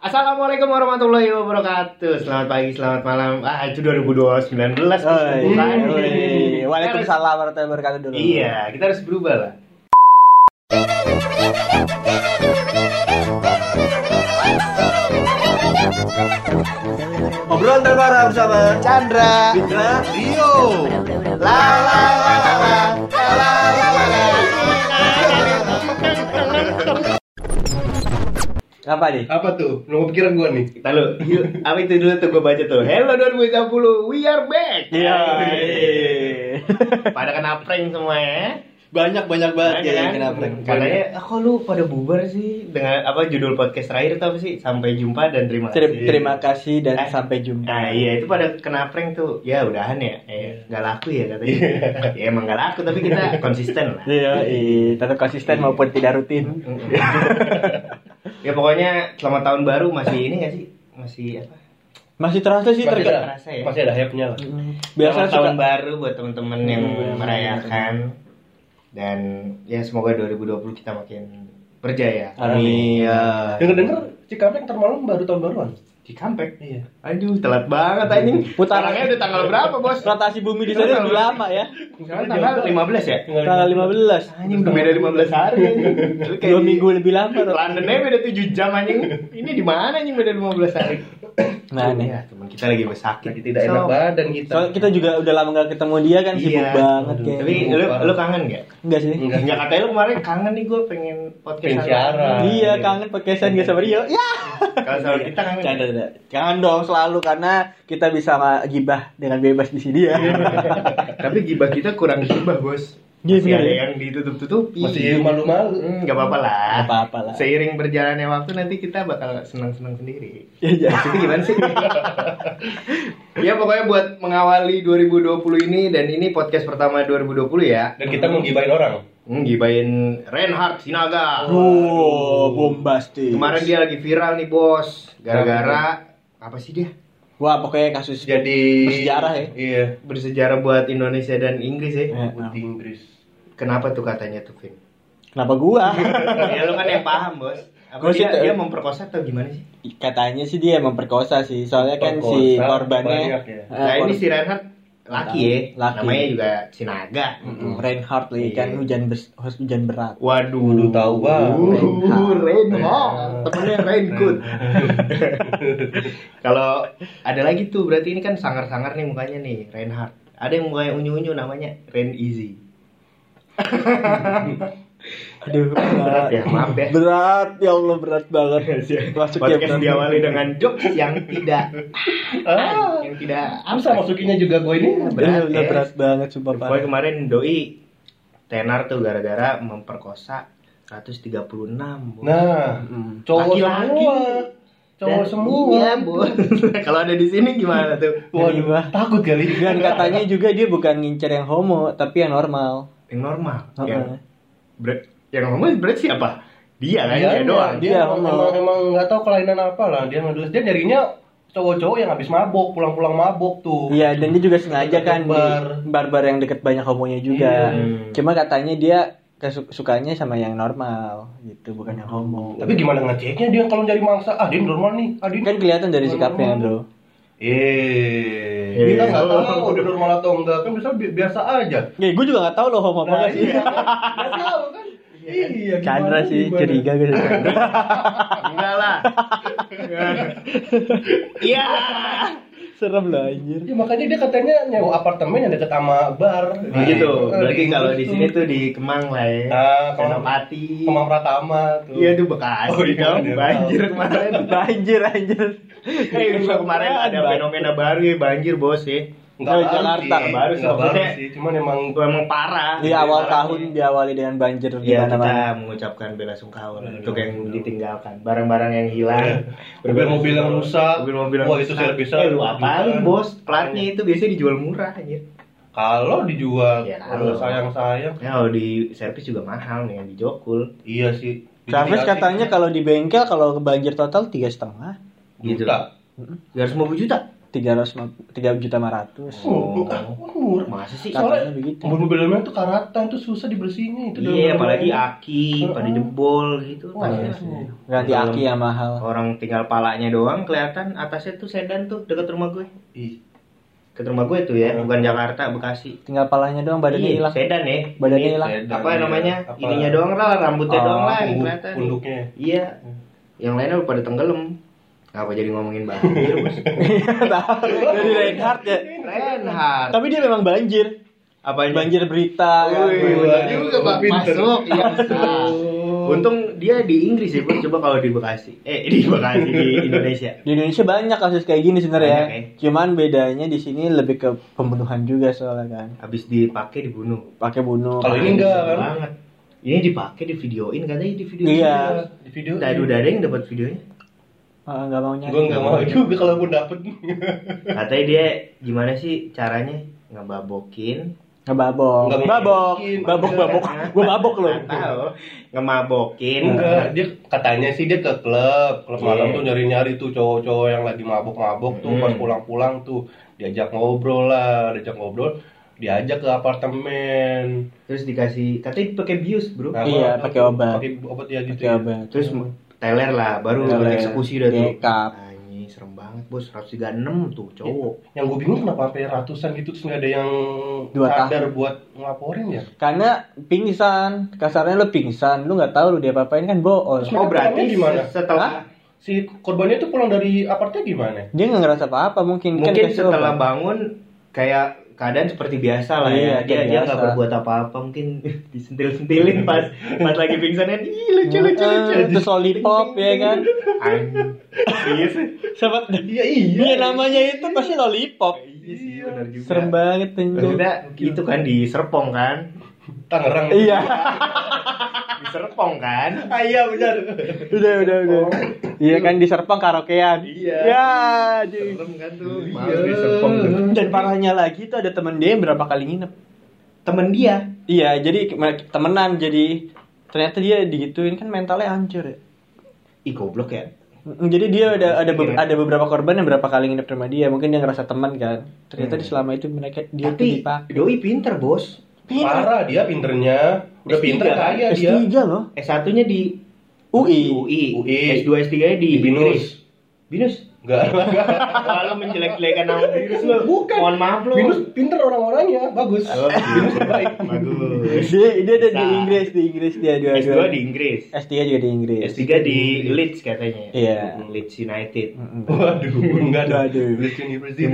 Assalamualaikum warahmatullahi wabarakatuh. Selamat pagi, selamat malam. Ah, itu 2019. belas. Iya, iya, iya, Waalaikumsalam warahmatullahi wabarakatuh dulu. Iya, kita harus berubah lah. Obrolan terbaru bersama Chandra, Fitra, Rio. La la la la la. la. Apa nih? Apa tuh? Lu kepikiran gua nih? Kita lu, yuk, apa itu dulu tuh gue baca tuh. Hello 2020, we are back. Iya. Pada kena prank semua ya. Banyak banyak banget Banyak ya kan? yang kena prank. Katanya, ah, kok lu pada bubar sih dengan apa judul podcast terakhir itu apa sih? Sampai jumpa dan terima Ter- kasih. terima kasih dan Eh. sampai jumpa. Nah iya itu pada kena prank tuh ya udahan ya eh, nggak laku ya katanya ya emang nggak laku tapi kita konsisten lah Iya, iya, tetap konsisten maupun tidak rutin. ya pokoknya selamat tahun baru masih ini nggak sih masih apa Masih terasa sih Masih terasa ya? masih ada hype-nya lah. Biasa selamat suka tahun baru buat teman-teman yang Hmm, merayakan dan ya semoga 2020 kita makin berjaya Amin. ya Dengar-dengar Cikampek ntar malam baru tahun baruan. Di comeback Iya. aduh telat banget anjing Putaran- Sekarangnya udah tanggal berapa bos rotasi bumi di sana lebih lama ya. sekarang tanggal 15 ya Tanggal 15. anjing udah beda 15 hari anjing Dua minggu lebih lama. Londonnya beda 7 jam anjing. Ini di mana anjing beda 15 hari? Nah, nih. Ya, teman kita lagi sakit. Jadi tidak enak badan kita. Soalnya kita juga udah lama gak ketemu dia kan sibuk Iya. banget Aduh. kayaknya. Tapi lu lu kangen gak? enggak sih? Enggak. Enggak katanya lu kemarin kangen nih gue pengen podcast siaran. Iya, kangen podcastan gak sama Rio. Ya. Kalau sama kita kangen. Canda, canda. Jangan dong selalu karena kita bisa gibah dengan bebas di sini ya. Tapi gibah kita kurang gibah, Bos. Iya, Masih bener ada ya? yang ditutup-tutupi. Masih malu-malu. Hmm, Gak apa-apa lah. Nggak apa-apa lah. Seiring berjalannya waktu nanti kita bakal senang-senang sendiri. Ya, ya. Maksudnya gimana sih? ya pokoknya buat mengawali 2020 ini dan ini podcast pertama 2020 ya. Dan kita mau gibain orang. Hmm, gibain Reinhard Sinaga. Wow, bombastis. Kemarin dia lagi viral nih bos, gara-gara apa sih dia? Wah, pokoknya kasus Jadi Bersejarah ya? Iya. Bersejarah buat Indonesia dan Inggris ya. Eh, Putih Inggris. Kenapa tuh katanya tuh Vin? Kenapa gua? ya lu kan yang paham bos. Apa Gua dia, tuh- dia memperkosa atau gimana sih? Katanya sih dia memperkosa sih. Soalnya kan si Perkosa korbannya banyak ya. eh, nah ini si Reinhard laki ya, Laki. namanya juga Sinaga. Mm, Reinhardt lagi kan Iya. hujan bes- hujan berat. Waduh, Waduh, tahu banget. Uh, Reinhard, temennya Raincoat. Kalau ada lagi tuh, berarti ini kan sangar-sangar nih mukanya nih, Reinhard. Ada yang mukanya unyu-unyu namanya Rain Easy. Aduh, Berat ya, maaf ya. Berat, ya Allah berat banget. Masuk ya Podcast berat. diawali dengan jokes yang tidak Ah. yang tidak Masa masukinnya juga gue ini? berat, Berat, ya. berat banget sumpah Pokoknya parah. kemarin doi tenar tuh gara-gara memperkosa 136. Bu. Nah, Mm. cowok Laki-laki. semua. Cowok semua. Iya. Kalau ada di sini gimana tuh? Waduh, Iya. takut kali. Dan katanya juga dia bukan ngincer yang homo, tapi yang normal. Yang normal. Heeh. Yang ber- yang normal berarti siapa? Dia kan Dia, dia doang. dia, Dia emang, emang, emang nggak tahu kelainan apa lah. Dia ngedeles dia nyarinya cowok-cowok yang habis mabok, pulang-pulang mabok tuh. Iya, dan dia juga sengaja kan di Bar. bar-bar yang deket banyak homonya juga. Hmm. Cuma katanya dia sukanya sama yang normal gitu, bukan yang homo. Tapi gimana ngeceknya dia kalau nyari mangsa? Ah, dia normal nih. Ah, dia Kan kelihatan dari sikapnya, Bro. Eh, kita nggak tahu dia normal atau enggak. Kan bisa bi- biasa aja. Ya, gue juga gak tahu loh homo apa Nah, nggak sih. iya. Nggak tahu kan? Iya, Chandra gimana, sih gimana? curiga gitu. Enggak lah. Iya. Serem lah anjir. Ya, makanya dia katanya nyewa apartemen yang deket sama bar. Nah, gitu. Eh, Berarti kalau di gitu. sini tuh di Kemang lah ya. Nah, kalau Senopati. Kemang Pratama tuh. Iya tuh Bekasi Oh, iya, iya. Banjir kemarin. Anjir, anjir. Eh, juga kemarin ada fenomena baru ya banjir bos ya. Enggak baru Jakarta, sih. baru sih. Baru Maksudnya- sih. Cuman emang Itu emang parah. Di awal tahun diawali dengan banjir di Ya kita mana-mana. mengucapkan bela sungkawa Bela untuk yang sungkawa. ditinggalkan, barang-barang yang hilang, Mobil-mobil yang rusak. mobil-mobil yang Wah, itu servisnya Eh, lu apaan bos? Platnya itu biasanya dijual murah anjir. kalau dijual Ya, kalau sayang-sayang. Ya kalau di servis juga mahal nih yang di Jokul. Iya sih. Travis Dikasih katanya kalau di bengkel kalau banjir total tiga setengah. Gitu. juta. 350 juta. Tiga ratus tiga juta lima ratus Oh, ah, murah. Masa sih? Soalnya begitu. mobil-mobil dalamnya tuh karatan tuh susah dibersihnya itu Iya, dalam-dalam. apalagi aki pada Heeh. jebol gitu. Pasti. iya sih. ganti aki yang mahal Orang tinggal palanya doang kelihatan atasnya tuh sedan tuh dekat rumah gue. Ih, Dekat rumah gue tuh ya, Hmm. bukan Jakarta, Bekasi. tinggal palanya doang badannya Iya, hilang sedan ya. Badannya Ini hilang. sedan, Apa iya. namanya? Apa? Ininya doang lah, rambutnya Oh, doang lah kelihatan. Punduknya. Iya. Yang lainnya udah pada tenggelam. Ngapa jadi ngomongin banjir, Bos? dari Reinhardt ya Reinhardt. tapi dia memang banjir Apa banjir berita kan. Wih, juga Pak. Masuk, iya. Untung dia di Inggris ya, Bos. Coba kalau di Bekasi. Eh, di Bekasi di Indonesia. di Indonesia banyak kasus kayak gini sebenarnya Banyak, ya. cuman bedanya di sini lebih ke pembunuhan juga soalnya kan Habis dipakai dibunuh. pakai bunuh Kalau ini enggak kan? banget. Ini dipakai di videoin katanya di video. Iya. Di video. Tadi udah ada yang dapat videonya. Ah, nggak mau nyari Gue nggak mau juga kalau pun dapet. Katanya dia gimana sih caranya? Ngebabokin. Ngebabok Nggak babok. babok babok. Gue mabok loh. Ngemabokin Enggak, dia katanya sih dia ke klub, klub Iya. malam tuh nyari-nyari tuh cowok-cowok yang lagi mabok-mabok tuh. Hmm. pas pulang-pulang tuh diajak ngobrol lah, diajak ngobrol, diajak ke apartemen. terus dikasih katanya pakai bius bro. Nah, Iya, pakai obat. Pakai obat ya gitu. pakai ya. obat. Terus teler lah baru Teler. eksekusi udah tuh. Anjing, serem banget bos 136 tuh cowok Yang gue bingung kenapa sampai ratusan gitu terus nggak ada yang Dua sadar buat ngelaporin ya. karena pingsan kasarnya lu pingsan lu nggak tahu lu dia apain kan bohong oh berarti gimana? setelah Si korbannya tuh pulang dari apartemen gimana? dia nggak ngerasa apa apa mungkin kan mungkin dikasih setelah bangun kayak keadaan seperti biasa lah Iya, ya dia kayak dia biasa. nggak berbuat apa-apa mungkin disentil-sentilin pas pas lagi pingsannya ih lucu lucu lucu. Eh, terus lollipop ya kan? iya sih. Sobat, Iya iya. Namanya itu pasti lollipop. Iya sih benar juga. Serem banget anjir Maksudnya itu kan di Serpong kan Tangerang. iya di Serpong kan Ah, iya benar. udah udah udah iya kan di Serpong karaokean Iya. ya serem kan tuh Iya. Di Serpong tuh. dan parahnya lagi tuh ada temen dia yang berapa kali nginep temen dia iya jadi temenan jadi ternyata dia digituin kan mentalnya hancur ya ih goblok ya Jadi dia ada ada be- Pikiran. ada beberapa korban yang berapa kali nginep sama dia. Mungkin dia ngerasa teman kan. Ternyata Hmm. di selama itu mereka dia tapi dipakai. doi pinter bos Parah dia pinternya. Udah S3 pinter kan? kaya dia. S3 loh. S1 nya di UI. UI, UI. S2 S3 nya di, Di Binus. Inggris. Binus Enggak. Lalu menjelek-jelekan nama Binus lo Bukan. mohon maaf lo Binus pinter orang-orangnya, bagus. Oh, Binus baik. bagus Dia dia ada di. Inggris, di Inggris dia dua S2 di Inggris S3 juga di Inggris. S3 di Leeds katanya Iya. Leeds United. Waduh, enggak ada. Leeds University.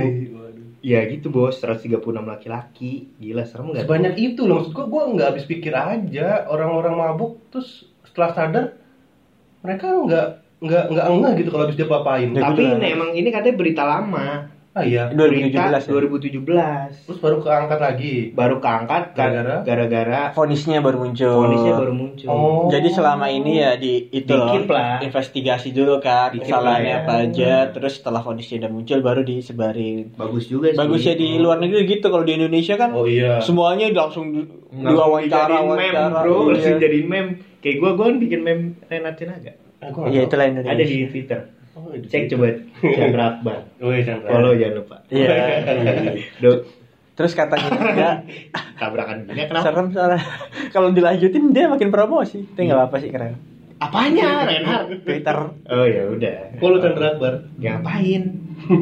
Ya gitu bos, 136 laki-laki. Gila serem gak? Sebanyak itu loh, maksud gua gua nggak habis pikir aja. Orang-orang mabuk terus setelah sadar mereka nggak nggak nggak ngeh gitu kalau habis dia papain. Ya, Tapi gitu ini emang ini katanya berita lama Ah iya. 2017 Berita ya? 2017 Terus baru keangkat lagi. Baru keangkat Gara-gara? gara-gara Vonisnya baru muncul. Kondisinya baru muncul Oh. Jadi selama ini ya di itu loh, Dikit lah. investigasi dulu kan Dikit kesalahannya lah ya. apa aja, terus setelah vonisnya udah muncul baru disebarin. Bagus juga sih Bagusnya di luar negeri gitu kalau di Indonesia kan Oh iya. semuanya langsung di- Langsung diwawancara wawancara bro iya. Langsung jadi meme Kayak gue, gue kan bikin meme Renat gua nggak Iya itulah Indonesia. Ada di Twitter Oh, di Cek situ. coba Chandra Akbar Oh iya, Chandra. Follow jangan lupa Iya. Do, Terus katanya juga tabrakan dunia kenapa? serem soalnya kalau dilanjutin dia makin promosi. Tapi nggak apa-apa sih keren. Apanya Renat? Twitter. Oh ya udah Follow Chandra Akbar. Ngapain?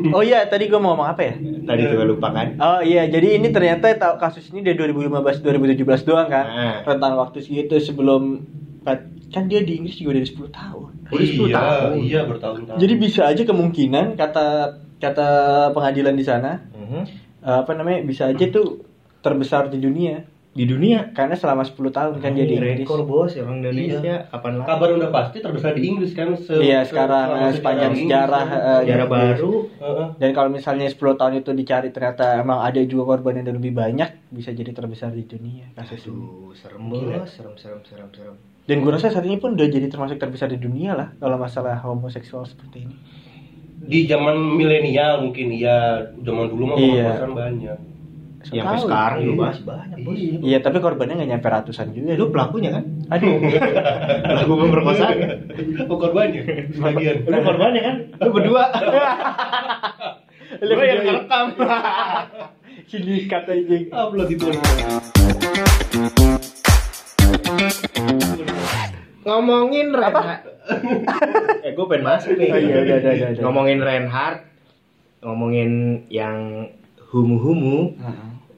Oh iya, tadi gue mau ngomong apa ya? Tadi juga lupa kan? Oh iya, jadi ini ternyata tahu kasus ini dari 2015 2017 doang kan. Nah. Rentang waktu segitu sebelum kan dia di Inggris juga dari 10 tahun. 10 iya, tahun. Iya, bertahun-tahun. Jadi bisa aja kemungkinan kata kata pengadilan di sana Mhm. eh, apa namanya bisa aja tuh terbesar di dunia Di dunia karena selama 10 tahun kan dia di Inggris. rekor bos orang Indonesia Iya. kapan lagi? kabar udah pasti terbesar di Inggris kan se Iya, se- sekarang, eh, sepanjang Inggris, sejarah, kan. eh, Sejarah baru Heeh. Dan kalau misalnya 10 tahun itu dicari ternyata emang ada juga korban yang lebih banyak, bisa jadi terbesar di dunia kasus. Aduh, serem bos, serem serem serem serem. Dan gue rasa saat ini pun udah jadi termasuk terbesar di dunia lah kalau masalah homoseksual seperti ini. di zaman milenial mungkin iya zaman dulu mah Iya. pemerkosaan banyak Yang sekarang Iya. juga masih banyak bos. Iya. Iya, tapi korbannya nggak nyampe ratusan juga. Lu pelakunya kan? Aduh. Pelaku pemerkosaan. oh korbannya sebagian Lu korbannya kan? Lu berdua. Gue yang ngerekam. Sindikat aja. Upload itu. Ngomongin Reinhardt. eh gue pengen masuk nih. Oh, iya, udah, udah, udah. Ngomongin Reinhardt, ngomongin yang humu-humu.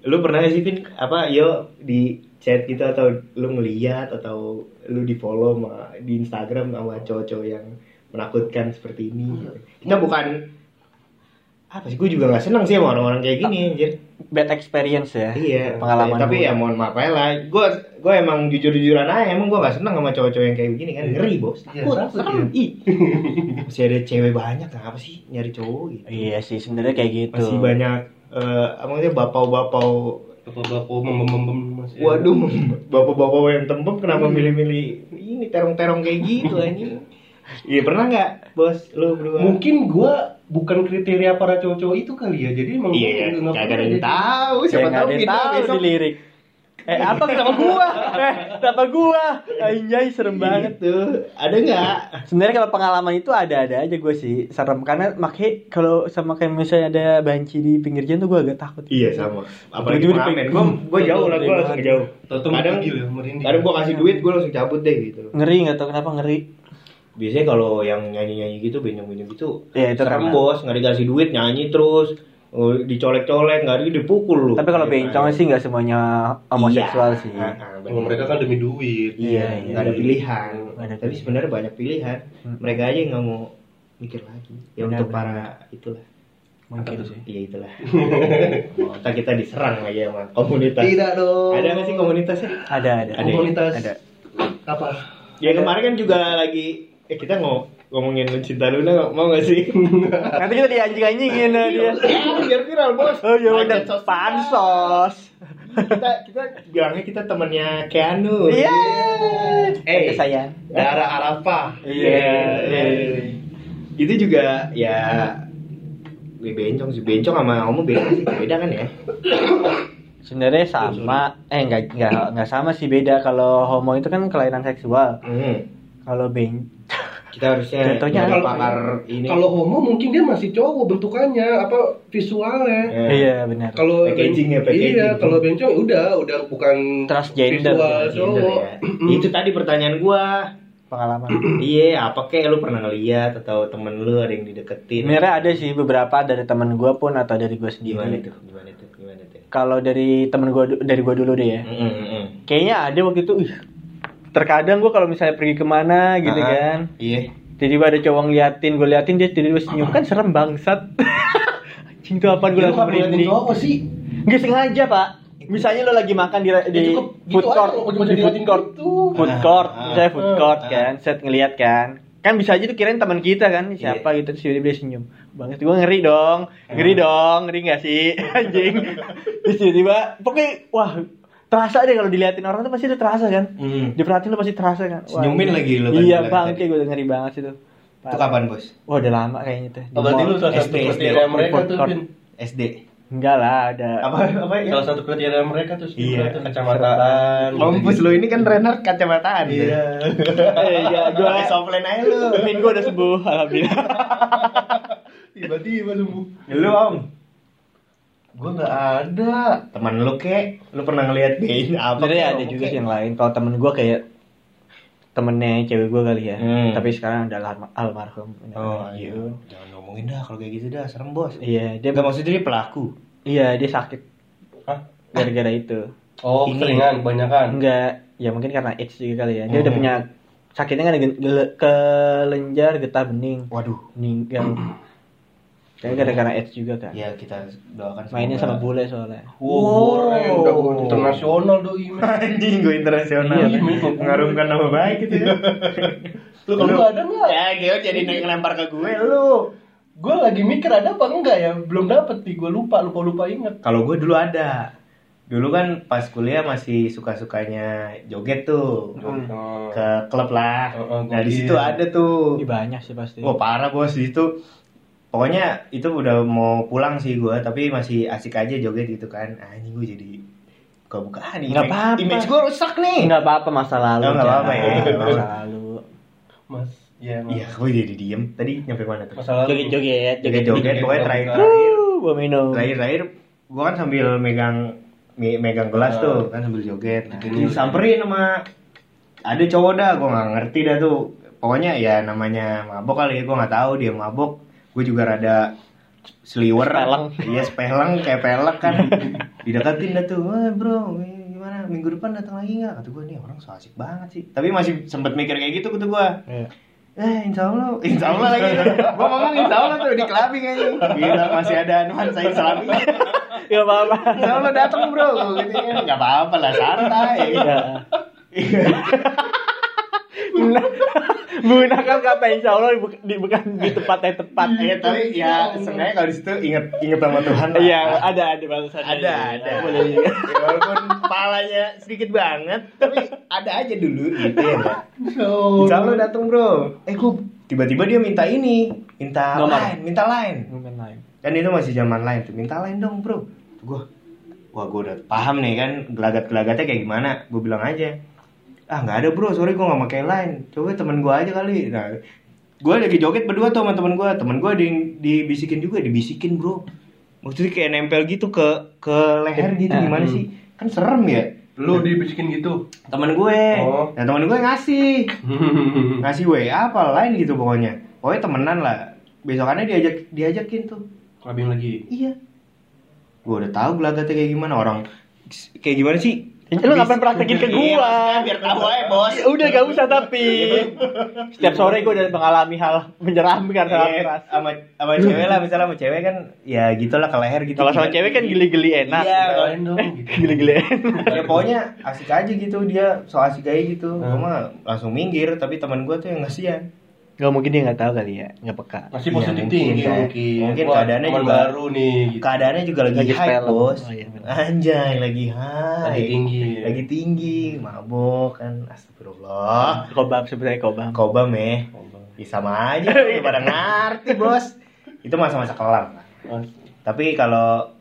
Lu pernah sih Vin apa yo di chat gitu atau lu ngeliat atau lu di follow sama, di Instagram sama cowok-cowok yang menakutkan seperti ini. Kita bukan apa sih gue juga nggak seneng sih sama orang-orang kayak gini anjir. Bad experience ya. Iya, Pengalaman tapi buruk. ya mohon maaf aja lah. Gue gue emang jujur-jujuran aja, emang gue gak seneng sama cowok-cowok yang kayak begini kan. Ngeri bos, Iya, takut, serem. Ih. Masih ada cewek banyak, kenapa sih nyari cowok gitu? Iya sih sebenarnya kayak gitu. Masih banyak, eh apa namanya, bapau-bapau. Bapak-bapak mem-mem masih. Waduh, bapak-bapak yang tembem kenapa milih-milih ini terong-terong kayak gitu anjing? Iya pernah nggak, bos? Lu berdua? Mungkin gua bukan kriteria para cowok-cowok itu kali ya. Jadi emang Iya, gua nggak kagak ada yang jadi- tahu. Saya Siapa tahu ada kita tahu besok di lirik. Eh apa kenapa gua? Eh kenapa gua? Anjay serem banget. Gitu. Ada nggak? Sebenarnya kalau pengalaman itu ada-ada aja gue sih serem karena makanya kalau sama kayak misalnya ada banci di pinggir jalan tuh gue agak takut. Iya sama. Apalagi pengamen. Gue gue jauh lah, gue langsung jauh. Kadang ya, kadang gue kasih duit, gue langsung cabut deh gitu. Ngeri nggak tau kenapa ngeri. Biasanya kalau yang nyanyi-nyanyi gitu, benyong-benyong gitu, Iya, itu serem bos, nggak dikasih duit, nyanyi terus, oh, dicolek-colek, nggak di dipukul lu. Tapi kalau Iya, bencong iya. sih nggak semuanya homoseksual Iya. sih. Ah, ah, bener. Oh, mereka kan demi duit. Iya, Iya, nggak ada iya. pilihan. Nggak ada Tapi pilihan. sebenarnya banyak pilihan. Hmm. Mereka aja yang nggak mau mikir lagi. Ya Benar, untuk benar. para itulah. Mungkin tuh? sih. Iya itulah. oh, kita diserang lagi sama komunitas. Tidak dong. Ada nggak sih komunitasnya? Ada ada. Ada ya? komunitas Ada. apa? Ya kemarin kan juga lagi eh kita mau ngomongin cinta Luna mau gak sih? Nanti kita dianjing-anjingin sama dia. Ya, biar viral bos. Oh iya udah pansos. Kita kita bilangnya kita temannya Keanu. Iya. Eh, sayang. Darah Arafah. Iya. Iya. Itu juga ya Gue bencong sih, bencong sama homo beda sih, beda kan ya? Sebenarnya sama, eh enggak enggak enggak sama sih beda kalau homo itu kan kelainan seksual. Hmm. Kalau ben Kita harusnya Contohnya kalau- pakar ini. Kalau homo mungkin dia masih cowok bentukannya apa visualnya. Ya. iya benar. Kalau Packaging ya, packaging. Iya, kalau bencong udah udah bukan Transgender, visual Gender cowok. ya. Itu tadi pertanyaan gua. Pengalaman. Iya, apa kek lu pernah ngeliat atau temen lu ada yang dideketin? Sebenarnya ada sih beberapa dari teman gue pun atau dari gue Gimana sendiri. tuh? Gimana tuh? Gimana tuh? Kalau dari temen gue dari gue dulu deh ya. Mm, mm, mm. Kayaknya ada waktu itu. Ih, terkadang gue kalau misalnya pergi ke mana gitu Ah, kan. Iya. Tiba-tiba ada cowok ngeliatin, gue liatin dia tiba-tiba senyum kan serem bangsat. Anjing tuh apa gue Dia langsung merinding. cowok sih. Nggak sengaja pak. Misalnya lo lagi makan di, di Ya, food gitu court, aja, nggak di cuma food diliatin court, gitu. food Ah, court, ah, misalnya food court ah. kan, set ngeliat kan, kan bisa aja tuh kirain teman kita kan, siapa gitu terus tiba-tiba dia senyum, banget gue ngeri dong, ngeri dong, ngeri nggak sih, anjing, terus tiba-tiba, pokoknya wah terasa deh kalau diliatin orang tuh pasti udah terasa kan, Hmm. diperhatiin tuh pasti terasa kan, Wah, Senyumin lagi lo kan iya bang, kayak gue ngeri banget sih tuh, Itu kapan, Bos? Wah udah lama kayaknya tuh. Oh, berarti lu salah satu SD, kriteria SD, mereka tuh. Vin. SD. Enggak lah, ada. Apa apa ya? Salah satu kriteria mereka tuh sih Iya. itu kacamataan. Mampus lu ini kan Renard kacamataan. Iya. Eh, iya, gua softline aja lu. Min gue udah sembuh, alhamdulillah. Tiba-tiba sembuh. Lu Om. Gua nggak ada. Teman lu kek, lu pernah ngeliat dia apa? Kek, ada juga kek? sih yang lain. Kalau temen gue kayak temennya cewek gue kali ya. Hmm. Tapi sekarang udah alma- almarhum. Oh iya. Jangan ngomongin dah kalau kayak gitu dah, serem bos. Iya, dia enggak maksudnya dia pelaku. iya dia sakit Hah? gara-gara itu. Oh, Ini. keseringan kebanyakan. Enggak, ya mungkin karena AIDS juga kali ya. Dia udah Hmm. punya sakitnya kan gele- kelenjar getah bening, Waduh. meninggal. Kayak gara-gara AIDS juga kan. Ya kita doakan Mainnya sama bule soalnya. Wow, boleh. udah gua internasional doi. Anjing gue internasional. Iya, Mengharumkan nama baik gitu ya. Lu kalau ada nggak? ya, Geo jadi naik ngelempar ke gue lu. Gue lagi mikir ada apa enggak ya? Belum dapet nih, gue lupa, lupa lupa inget. Kalau gue dulu ada. Dulu kan pas kuliah masih suka-sukanya joget tuh. Oh. Ke klub lah. Oh, oh, Nah, di iya. situ ada tuh. Ini banyak sih pasti. Wah, parah bos di situ. Pokoknya itu udah mau pulang sih gue, tapi masih asik aja joget gitu kan. Ah, ini gue jadi buka-bukaan nih. Nggak Image- apa-apa. Image gue rusak nih. Enggak apa-apa masa lalu. Oh, nggak Jan. apa-apa ya. Masa lalu. Mas, ya. Iya, gue jadi diem. Tadi nyampe mana tuh? Masalah Joget-joget, Joget-joget, pokoknya terakhir. Uh, gua minum. terakhir-terakhir gua kan sambil megang me- megang gelas tuh kan sambil joget nah, disamperin sama ada cowok dah gua nggak ngerti dah tuh pokoknya ya namanya mabok kali ya gua nggak tahu dia mabok gue juga rada seliwer Sepeleng. iya sepeleng kayak pelek kan dideketin dah tuh Wah, bro gimana minggu depan datang lagi nggak kata gue nih orang so asik banget sih tapi masih sempet mikir kayak gitu kata gue Iya. Eh, insya Allah, insya Allah lagi. Gua ngomong insya Allah tuh di clubbing aja. Gila, masih ada nuansa islami. Gak apa-apa. Insya Allah datang bro, gitu kan. Gak apa-apa lah, santai. Iya. Menggunakan kata insya Allah bu- di, bukan di tempat yang tepat. Iya, tapi ya sebenarnya kalau di situ inget inget sama Tuhan lah. Iya, ada ada balasan. Ada, ada. Boleh juga. Ya, walaupun palanya sedikit banget, tapi ada aja dulu gitu ya. Mbak. Insya Allah datang bro. Eh, gua tiba-tiba dia minta ini, minta Nomor. line, minta. Mungkin lain. kan itu masih zaman lain tuh minta lain dong bro gue wah gue udah paham nih kan gelagat gelagatnya kayak gimana gue bilang aja ah nggak ada bro. Sorry gue nggak pakai lain coba temen gue aja kali. Nah gue lagi joget berdua tuh sama temen gue temen gue di dibisikin juga dibisikin bro. Maksudnya kayak nempel gitu ke ke leher gitu. Gimana sih? Kan serem ya? Lu dibisikin gitu. temen gue. Oh. nah temen gue ngasih. Ngasih WA apa lain gitu pokoknya. Pokoknya temenan lah. Besokannya diajak diajakin tuh. Clubbing lagi. Iya. Gue udah tahu gelagatnya kayak gimana. Orang kayak gimana sih? Lu ngapain praktekin ke Iya, gua? biar tahu aja bos. Ya udah gak usah tapi setiap sore gue udah mengalami hal menyeramkan sangat Iya, keras. sama sama cewek lah misalnya sama cewek kan ya gitulah ke leher gitu. Kalau sama cewek kan gili-gili enak. Iya, dong gitu. Gili-gili enak. ya pokoknya asik aja gitu dia so asik aja gitu. Hmm. Gue mah langsung minggir tapi teman gue tuh yang ngasihan. Gak mungkin dia gak tahu kali ya, gak peka. Masih positif mungkin, tinggi kan. mungkin. Mungkin Wah, keadaannya juga- baru nih gitu. Keadaannya juga lagi, Lagi high bos. Oh, iya. Anjay lagi high. Lagi tinggi. Lagi tinggi, mabok kan. Astagfirullah. Kobam sebenarnya kobam. Kobam ya. Ya sama aja, pada ngerti bos. Itu masa-masa kelam. Oh, Tapi kalau,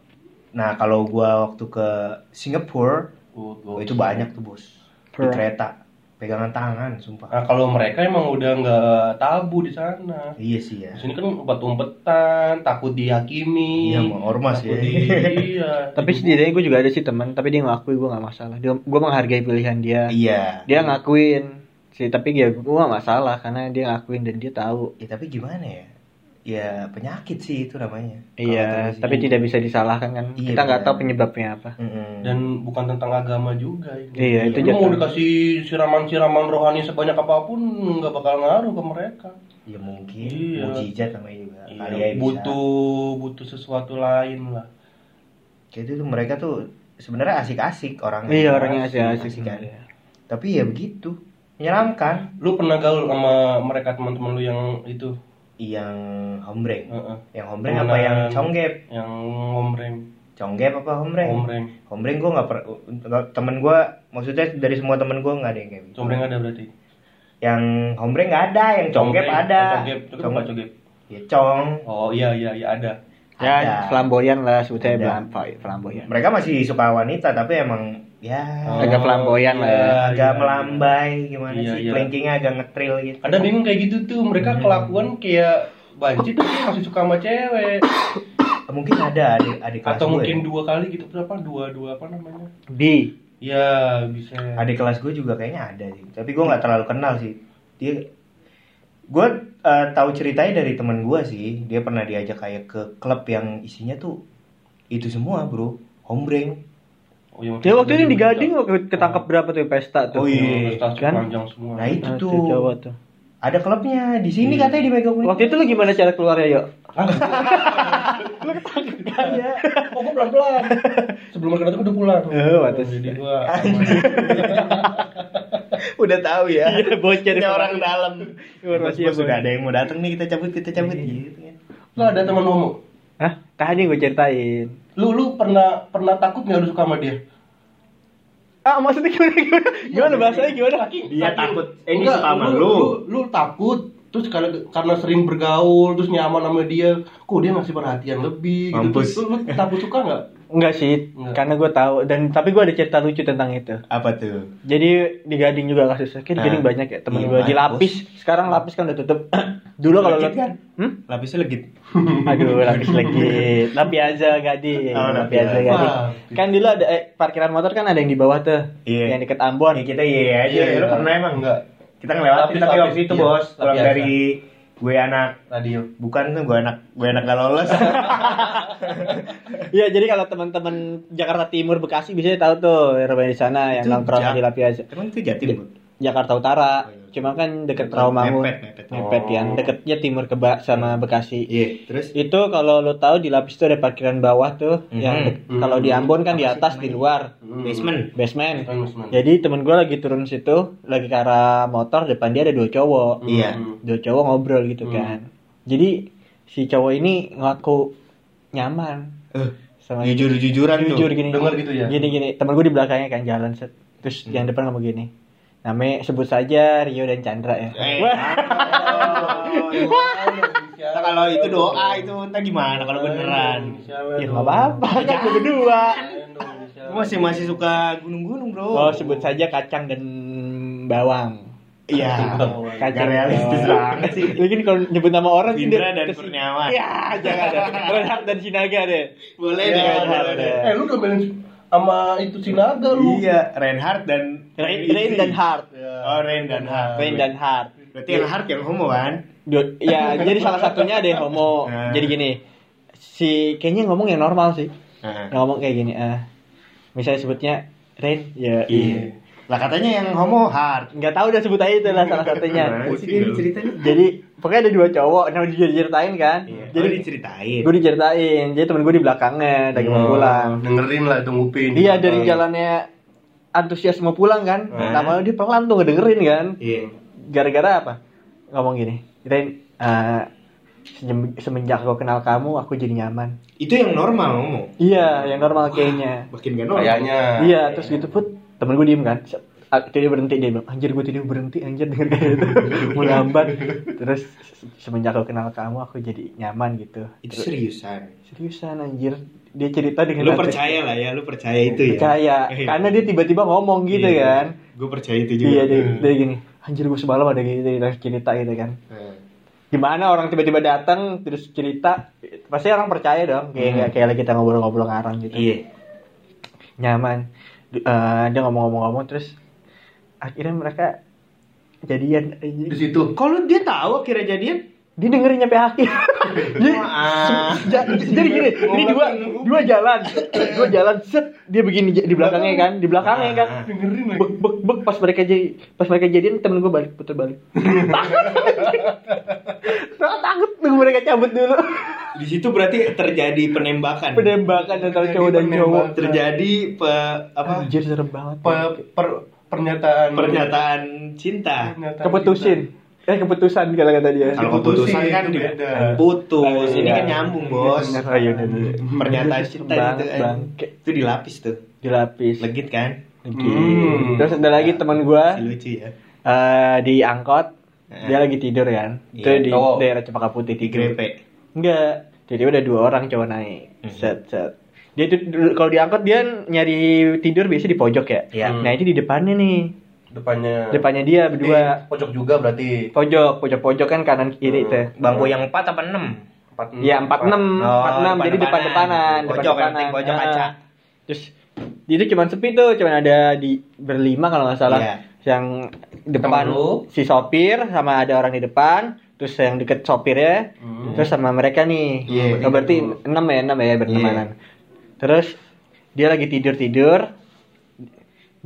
nah kalau gua waktu ke Singapura, oh, itu banyak tuh bos. Di Per- kereta, pegangan tangan, sumpah. Nah, kalau mereka emang udah nggak tabu di sana. Iya sih ya. Di sini kan umpet-umpetan, takut dihakimi. Iya, mau ormas takut ya. di- iya. Tapi setidaknya gue juga ada sih teman, tapi dia ngakui gue gak masalah. Dia, gue menghargai pilihan dia. Iya. Dia ngakuin sih, tapi ya gue gak masalah karena dia ngakuin dan dia tahu. Ya tapi gimana ya? Ya penyakit sih itu namanya. Iya, tapi tidak bisa disalahkan kan. Iya, Kita nggak tahu penyebabnya apa. Mm-mm. dan bukan tentang agama juga ini. Iya, itu Lu mau dikasih siraman-siraman rohani sebanyak apa pun nggak bakal ngaruh ke mereka. ya mungkin Iya. mujizat namanya juga. Kali ya Iya, bisa. butuh butuh sesuatu lain lah. Itu tuh mereka tuh sebenarnya asik-asik orangnya. Iya, orangnya asik-asik. Asik kan. Tapi ya begitu. Menyeramkan. Lu pernah gaul sama mereka teman-teman lu yang itu, Yang hombreng. Heeh. Yang hombreng apa yang conggep? yang ngomreng, Conggep apa hombreng? ngomreng, Hombreng gue nggak per temen gue maksudnya dari semua temen gue nggak ada yang kayak gitu. ngomreng ada berarti. Yang hombreng nggak ada, yang conggep ada. Conggep, conggep? Ya cong. Oh iya iya iya ada. Ya, Ada. flamboyan lah sebutnya flamboyan. Mereka masih suka wanita tapi emang ya Oh, Agak flamboyan lah ya. iya, agak iya, melambai gimana Iya, sih iya. kelingkingnya agak ngetril gitu. Ada bingung kayak gitu tuh, mereka kelakuan kayak banci tapi masih suka sama cewek. Mungkin ada adik adik kelas Atau gue. mungkin dua kali gitu berapa? Dua dua apa namanya? Di Ya bisa. adik kelas gue juga kayaknya ada sih tapi gue nggak terlalu kenal sih dia gue eh, tahu ceritanya dari teman gue sih dia pernah diajak kayak ke klub yang isinya tuh itu semua bro hombreng Oh, yang Dia waktu itu di Gading waktu ketangkap berapa tuh pesta tuh. Oh, iya. Prestasi Kan? panjang semua. nah itu Ah, tuh tuh Jawa tuh. ada klubnya di sini Iya. katanya di Mega Kuningan. Waktu itu lu gimana cara keluarnya, yuk? Iya. Oh, gua pelan-pelan. Sebelum mereka datang udah pulang. Oh, pantes. Jadi gua udah tahu ya Iya, bocor. Orang dalam Informasi ya, sudah ada yang mau datang nih kita cabut kita cabut gitu kan Lah ada teman ngomong. Hah? Tadi gue ceritain. Lu lu pernah pernah takut nggak lu suka sama dia? Ah, maksudnya gimana gimana? Gimana bahasanya gimana? Dia takut, eh, ini Enggak, suka sama lu, lu. lu. Lu takut terus karena karena sering bergaul terus nyaman sama dia, kok dia ngasih perhatian lebih gitu. Mampus. Terus Lu, lu takut suka nggak? Enggak sih, Enggak. karena gue tahu dan tapi gue ada cerita lucu tentang itu. apa tuh Jadi di Gading juga kasusnya, kan di Ah, Gading banyak ya temen iya, gue di lapis. Sekarang lapis kan udah tutup. Dulu kalau Legit lo kan? Hmm? Lapisnya legit. Aduh, lapis legit. Tapi aja gading. Oh, Tapi Lapiaza. aja gading. Wah. Kan dulu ada eh, parkiran motor kan ada yang di bawah tuh. Iya. Yang deket Ambon. Ya kita iya aja. Iya, Lu iya. pernah emang? Enggak. Kita ngelewatin Lapis, tapi lapis. waktu itu Iya, bos. Pulang lapiasa. dari gue anak Radio. bukan tuh gue anak gue anak gak lolos. Iya, jadi kalau teman-teman Jakarta Timur Bekasi biasanya tahu tuh rumah di sana yang nongkrong di Lapiaza. Emang itu Jatim. Jakarta Utara. Oh, iya. Cuma kan deket Rawamangun. Mepet, mepet. Mepet Oh. yang deketnya timur ke Ba- sama Bekasi. Iya, terus Itu kalau lo tahu di lapis itu ada parkiran bawah tuh Mhm. yang Mhm. kalau di Ambon kan di atas di luar basement. basement. Basement. Jadi temen gue lagi turun situ lagi ke arah motor depan dia ada dua cowok. Iya. Dua cowok ngobrol gitu Hmm. kan. Jadi si cowok ini ngaku nyaman Eh, sama jujur-jujuran tuh. jujur gini. Dengar gitu ya? Gini gini. Temen gue di belakangnya kan jalan set. Terus yang depan ngomong gini. Namanya sebut saja Rio dan Chandra ya. Eh, Wah. Nah, kalau itu doa itu entah gimana kalau beneran. Ya nggak apa-apa kan berdua. Gue masih masih suka gunung-gunung bro. Oh sebut saja kacang dan bawang. Iya. Kacang Gak realistis bawang. banget sih. Lagi nih kalau nyebut nama orang sih Indra dan Kurniawan. Ya jangan ada. Renhard dan Sinaga deh. Boleh deh. Eh lu udah main sama itu Sinaga lu. Iya, Reinhard dan Rain, Rain dan Hart. Oh, Rain dan Hart. Rain dan Hart. Berarti yang Hart yang homo kan? Ya jadi salah satunya ada yang homo. Nah. Jadi gini. Si kayaknya ngomong yang normal sih. Nah. Ngomong kayak gini. ah misalnya sebutnya Rain. Ya. Iya. Lah katanya yang homo Hart. Nggak tahu udah sebut aja itu lah salah satunya. Ceritanya? Jadi pokoknya ada dua cowok. Nah dia diceritain kan. Iya. Jadi Jadi diceritain. gue diceritain jadi temen gue di belakangnya lagi mau Oh, pulang Dengerin lah itu ngupin. iya dari jalannya antusias mau pulang kan Hmm. lama dia pelan tuh ngedengerin kan Iya. gara-gara apa ngomong gini Ren eh, sejem- semenjak gue kenal kamu aku jadi nyaman Itu yang normal homo. iya yang normal kayaknya Makin gak normal. Kayaknya. iya terus gitu put temen gue diem kan dia berhenti dia bilang anjir gue tidur berhenti anjir denger kayak gitu melambat terus semenjak gue kenal kamu aku jadi nyaman gitu Itu seriusan. seriusan anjir dia cerita dengan Lu percaya lah ya, lu percaya itu ya. percaya karena dia tiba-tiba ngomong gitu Iya. kan Gue percaya itu juga. iya dia, dia gini anjir gue semalam ada gitu cerita gitu kan Nah. gimana orang tiba-tiba datang terus cerita pasti orang percaya dong kayak Hmm. kayak lagi kita ngobrol-ngobrol ngarang gitu Iya. nyaman Eh, dia ngomong-ngomong terus akhirnya mereka jadian. Di situ. Kalau dia tahu akhirnya jadian, dia dengerin nyampe akhir jadi, ja- jadi gini ini dua dua jalan dua jalan set dia begini di belakangnya kan di belakangnya kan Ah. Dengerin lagi. bek bek bek pas mereka jadi pas mereka jadian temen gue balik putar balik takut takut tunggu mereka cabut dulu di situ berarti terjadi penembakan. penembakan antara cowok dan cowok. Terjadi pe, apa? anjir serem banget Pe- per- pernyataan Pernyataan cinta. keputusin eh keputusan kalau kata dia Kalau keputusan kan itu di- beda. putus. Ini Iya. kan nyambung, Bos. Oh, iya, udah, udah. Pernyataan cinta banget, itu kan. bangke. Itu dilapis tuh. dilapis Legit kan? Hmm. terus ada lagi teman gue Si lucu ya. eh, di angkot Eh. dia lagi tidur kan itu Iya, di cowok. daerah Cempaka Putih Di grepe. enggak jadi udah dua orang cowok naik Hmm. set set dia itu dulu- kalau diangkot dia nyari tidur biasa di pojok ya Iya. nah ini di depannya nih depannya depannya dia berdua. Eh, pojok juga berarti. Pojok pojok pojok kan kanan kiri Hmm. tuh Bangku yang 4 apa 6? empat Iya empat enam. Oh, empat enam jadi depan depanan. depan Pojok, yang depanan. pojok kaca. terus itu cuma sepi tuh cuma ada di berlima kalau nggak salah. Iya. yang depan si sopir sama ada orang di depan. Terus yang deket sopirnya. Hmm. terus sama mereka nih. Iya, Oh, berarti enam ya enam ya bertemanan terus dia lagi tidur tidur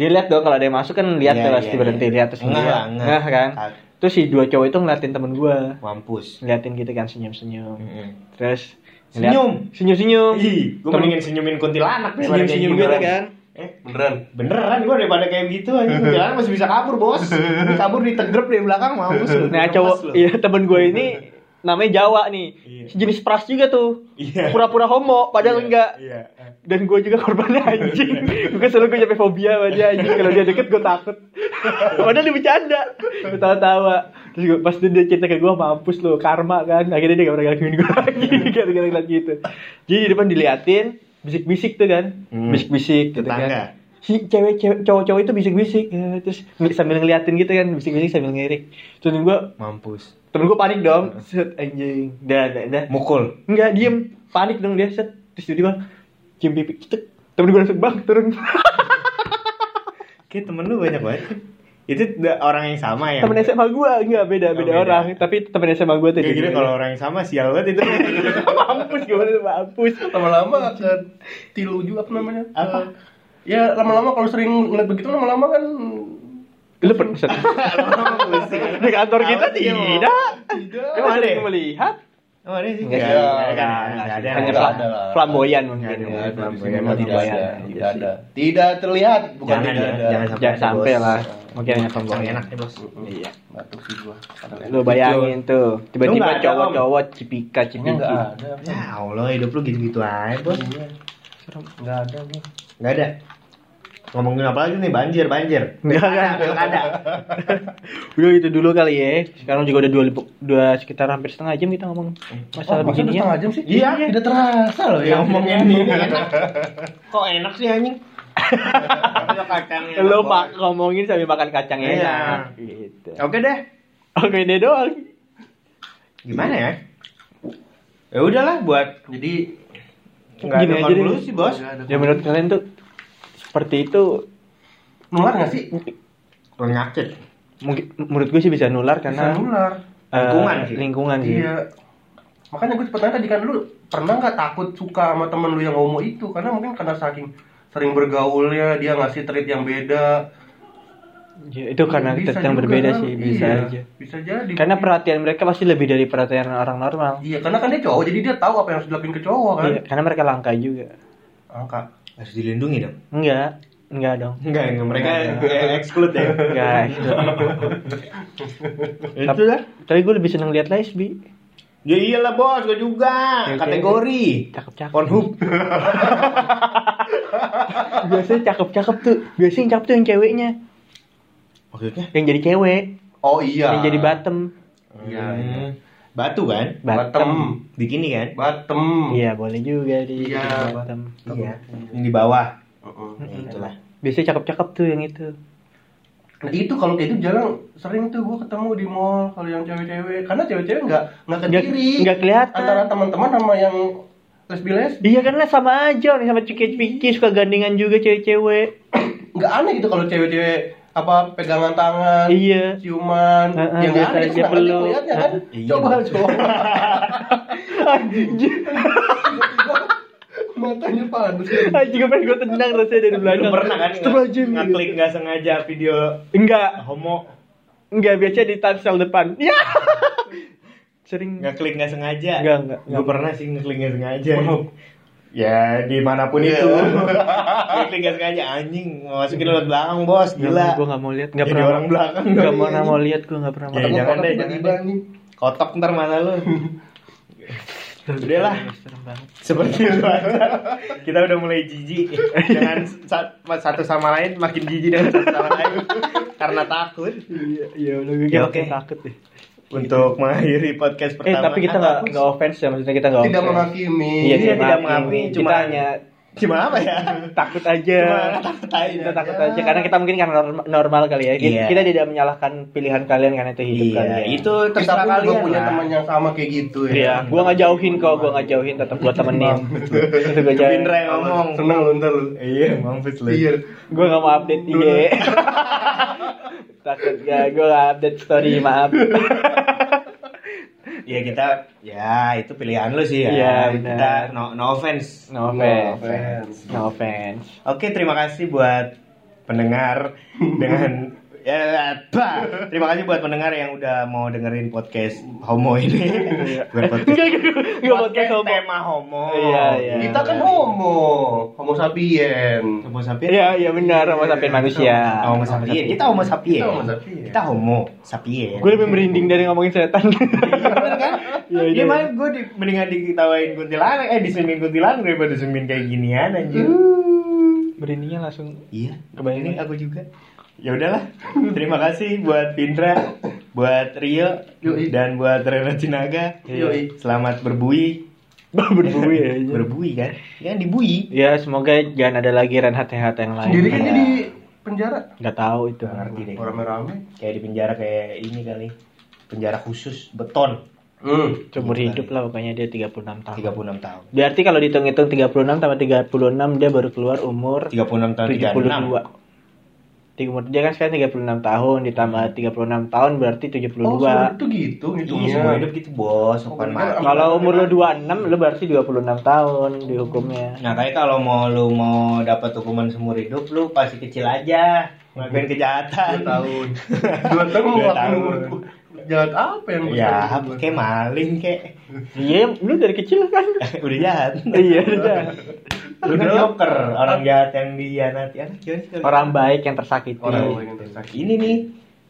dia lihat dong kalau ada yang masuk kan lihat Iya, tuh pasti iya, berhenti iya. lihat terus ngeh kan terus si dua cowok itu ngeliatin temen gua Mampus. ngeliatin gitu kan senyum senyum Mm-mm. terus Senyum? senyum senyum Ih, gue mendingan senyumin kuntilanak senyum senyum gitu. kan Eh, beneran beneran gue daripada kayak gitu aja kuntilanak masih bisa kabur bos. Ini kabur ditegrep dari belakang mampus lu. nah cowok iya temen gue ini namanya Jawa nih Iya. jenis pras juga tuh Iya. pura-pura homo padahal Iya, enggak Iya. Dan gue juga korbannya anjing gue selalu gue nyampe fobia sama dia anjing kalau dia deket gue takut padahal dia bercanda gue tawa-tawa terus gue, pas dia cerita ke gue mampus lo karma kan akhirnya dia gak pernah gangguin gue lagi gara-gara ngeliat gitu jadi di depan diliatin bisik-bisik tuh kan Hmm. bisik-bisik gitu Tetangga. kan si cewek cewek cowok-cowok itu bisik-bisik ya, terus sambil ngeliatin gitu kan bisik-bisik sambil ngirik terus gue Mampus. Temen gue panik dong. Set anjing. Dah, dah, dah. Mukul. Enggak, diem. Panik dong dia set. Terus tiba-tiba cium pipi. Cetek. Temen gue langsung bang turun. Kayak temen lu banyak banget. Itu orang yang sama ya. temen SMA gue enggak beda, Oh, beda beda. orang. Tapi temen SMA gue tuh. Kayak gini kalau orang yang sama sial banget itu. mampus gue bener mampus. lama-lama ke tilu juga apa namanya Apa? ya lama-lama kalau sering ngeliat begitu lama-lama kan Lu pernah. Di kantor kita tidak. tidak Emang ada ya? Sering melihat. Oh, ada sih. Enggak Enggak, enggak, ada. Hanya ada lah. flamboyan mungkin. Enggak ada, ya. enggak ada. Di Memang sini tidak flamboyan. ada, Iya tidak ada. Tidak terlihat, bukan Jangan tidak ada. jangan sampai. Jangan lah. Mungkin hanya flamboyan. enak ya, Bos. Iya. Batuk sih gua. Lu bayangin tuh, tiba-tiba cowok-cowok cipika cipiki. enggak ada. Ya Allah, hidup lu gitu-gitu aja, Bos. Enggak ada gua. Enggak ada. Ngomongin apa lagi nih? Banjir, banjir. Kan? Enggak ada. Udah itu dulu kali ya. Sekarang juga udah dua, dua sekitar hampir setengah jam kita ngomong masalah Oh, begini ya. setengah jam sih? Iya. Tidak terasa loh Ya ngomongin ini enak. Kok enak sih anjing? Ada kacangnya. Lo mak ngomongin sambil makan kacang Iya. enak. Gitu. Oke deh. Oke deh doang. Gimana ya? Ya udahlah buat Jadi nggak ada konklusi, Bos. Nggak ada Ya menurut kalian tuh seperti itu nular nggak sih? Penyakit. mungkin menurut gue sih bisa nular Bisa karena nular. eh, Lingkungan sih. lingkungan sih. Iya. Makanya gue cepet nanya tadi kan lu pernah nggak takut suka sama temen lu yang homo itu? Karena mungkin karena saking sering bergaulnya dia ngasih treat yang beda. Ya, itu karena Bisa yang berbeda kan? sih bisa Iya, aja. Bisa jadi. Karena perhatian mereka pasti lebih dari perhatian orang normal. Iya, karena kan dia cowok, jadi dia tahu apa yang harus dilakuin ke cowok kan. Iya, karena mereka langka juga. Angka. Harus dilindungi dong. Enggak, enggak dong. Enggak, enggak. mereka eh, exclude ya. Enggak. Itu lah. Tapi gue lebih seneng lihat lesbi. Ya iyalah bos, gue juga. Ya, Kategori. Cakep-cakep. Pornhub. Biasanya cakep-cakep tuh. Biasanya yang cakep tuh yang ceweknya. Maksudnya? Yang jadi cewek. Oh iya. Yang jadi bottom. Iya, Hmm. iya. Batu kan? Bottom. Bikini kan? Bottom. Iya, boleh juga di Iya. bottom. Iya. Yang di bawah. Heeh. Ya, itulah. Biasanya cakep-cakep tuh yang itu. Nah itu kalau kayak itu jarang sering tuh gua ketemu di mall kalau yang cewek-cewek karena cewek-cewek nggak nggak ke Nggak- diri nggak kelihatan. antara teman-teman sama yang lesbi lesbi Iya kan lah sama aja nih sama ciki-ciki suka gandengan juga cewek-cewek. nggak aneh gitu kalau cewek-cewek apa pegangan tangan Iya. ciuman Heeh, yang nggak aneh aja peluk. ngeliatnya kan Iya. coba coba Anjing. matanya panas Anjing pengen gue tendang rasanya dari belakang. Pernah kan gitu. ngeklik nggak sengaja video Enggak, homo enggak biasa di timestamp depan. Ya. Sering nggak klik nggak sengaja Nggak, nggak, gue nggak. pernah sih ngeklik nggak sengaja Oh. Ya di mana pun Iya. itu ngeklik nggak sengaja anjing masukin lewat belakang bos gila Gue gak mau lihat, gak Jadi pernah orang belakang Gak mau mau lihat, gue gak pernah mau. Ya, lihat. jangan deh, jangan deh. nih kotok ntar mana lu udah lah Serem banget. seperti itu aja kita udah mulai jijik dengan sa- satu sama lain makin jijik dengan satu sama lain karena takut Iya, iya udah gue Ya, makin oke. takut deh. Untuk mengakhiri podcast Eh pertama tapi kita nggak nggak offense ya maksudnya kita nggak tidak menghakimi Iya, Iya, tidak menghakimi. menghakimi, Kita cuma- hanya cuma apa ya takut aja. Cuma takut aja. Kita takut Ya. aja karena kita mungkin karena norm- normal kali ya. Kita, Iya. kita tidak menyalahkan pilihan kalian karena itu hidup iya kalian. itu kita terserah pun juga kalian punya teman yang sama kayak gitu ya Iya, gua nggak jauhin kok, gua nggak jauhin, tetap gua temenin. Itu gua jauhin. Yang ngomong seneng lu ntar lu iya mampus lu iya Gua nggak mau update IG. Takut gak, gua nggak update story, maaf. ya kita ya itu pilihan lu sih ya Iya, kita no, no offense No No offense. offense. No offense. Oke, terima kasih buat pendengar dengan ya? Terima kasih buat pendengar yang udah mau dengerin podcast homo ini. Bukan podcast. Enggak, podcast homo. tema homo. Iya, iya. kita kan homo homo sapien Homo sapien. Iya, iya benar, sama sapien manusia. Homo sapien. Kita homo sapien. Kita homo sapien. Kita homo sapien. Gue lebih merinding dari ngomongin setan. Iya kan? Iya, Iya iya. mah gue di, mendingan diketawain kuntilanak, eh disemin kuntilanak daripada disemin kayak ginian anjir. Merindingnya langsung Iya, Kebayang aku juga. Ya udahlah. Terima kasih buat Pindra, buat Rio, Yoi. dan buat Rena Cinaga. Selamat berbui. berbui ya. Berbui kan? Ya dibui. Ya, semoga jangan ada lagi Renhat Renhat yang lain. sendiri kan Iya. dia di penjara Nggak tahu itu. Nggak ngerti deh. rame-rame Kayak di penjara kayak ini kali. penjara khusus beton Hmm. Seumur Gitu hidup lah pokoknya dia 36 tahun. 36 tahun Berarti kalau dihitung-hitung 36 tambah 36 dia baru keluar umur 36 tahun 72. 36 Di umur dia kan sekarang 36 tahun ditambah 36 tahun berarti 72. Oh, itu gitu Iya, ngitungnya. semua hidup gitu bos, Oh, bukan bener. mati. Kalau umur lu 26 lu berarti 26 tahun dihukumnya. Nah, kayak kalau mau lu mau dapat hukuman seumur hidup, lu pasti kecil aja, ngelakuin kejahatan. Dua tahun. Dua tahun mau Dua tahun. jahat apa yang Ya, bisa kayak maling kayak Iya, lu dari kecil kan. udah jahat. iya, udah. Lu kan joker, orang jahat yang dihianati. Anak sih? Orang baik yang tersakiti. orang yang tersakiti. Ini nih,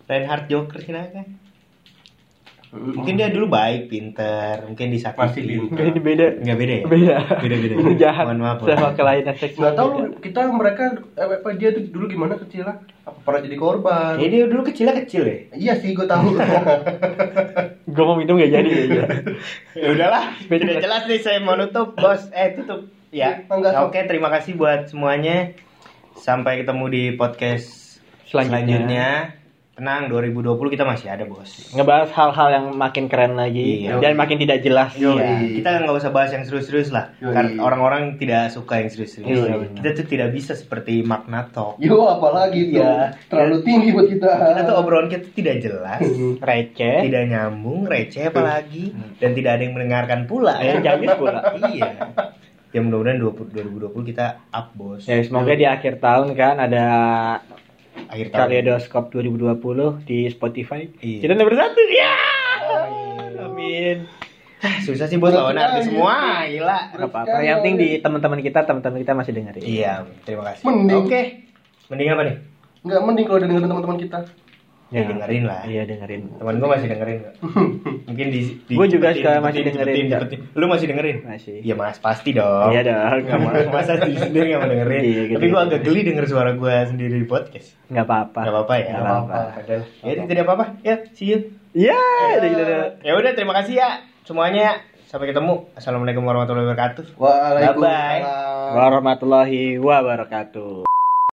Reinhard Joker sih kan. Mungkin dia dulu baik, pinter, mungkin disakiti. Masih pinter. Ini beda. Enggak beda ya? Beda. Beda beda. Itu jahat. Mohon maaf. Sama kelainan seksual. Nggak tahu kita mereka eh, apa dia tuh dulu gimana kecil lah? Apa pernah jadi korban? Ya, dia dulu kecilnya kecil ya. Iya sih, gue tahu. Gue mau minum gak jadi ya. ya udahlah Beda. tidak jelas nih saya mau nutup bos eh tutup ya oke terima kasih buat semuanya sampai ketemu di podcast Selanjutnya. selanjutnya, tenang 2020 kita masih ada bos Ngebahas hal-hal yang makin keren lagi Iya. dan makin tidak jelas. Iya, kita nggak usah bahas yang serius-serius lah, Yoi. karena orang-orang tidak suka yang serius-serius. Iya, kita tuh tidak bisa seperti makna talk. Yo, apalagi tuh. Iya. Terlalu tinggi buat kita. Kita tuh obrolan kita tuh tidak jelas, Receh. tidak nyambung, receh apalagi, dan tidak ada yang mendengarkan pula. Ya, jayus pula. iya. Ya mudah-mudahan 20, 2020 kita up bos. Ya, semoga di akhir tahun kan ada Akhir tahun. Kaleidoskop 2020 di Spotify. Iya. Kita nomor satu. Ya. Amin. Susah sih bos lawan artis semua, gila. Gak apa-apa. Yang penting di teman-teman kita, teman-teman kita masih dengerin. Iya, terima kasih. Mending. Oke. Mending apa nih? Nggak mending kalau dengerin teman-teman kita. Ya, dengerin lah. Iya dengerin. Teman gue masih dengerin? Mungkin di, di Gua juga suka masih dengerin, cepetin. Lu masih dengerin? Masih. Iya mas, pasti dong. Iya dong. Nggak mau masa diri sendiri nggak mau dengerin. Iya, gitu, Tapi gue gitu. agak geli denger suara gue sendiri di podcast. Nggak apa-apa. Gak apa-apa ya. Nggak apa-apa. Ya tidak apa-apa. Ya, see you. Iya, udah gitu. Ya udah, terima kasih ya semuanya. Sampai ketemu. Assalamualaikum warahmatullahi wabarakatuh. Waalaikumsalam. Warahmatullahi wabarakatuh.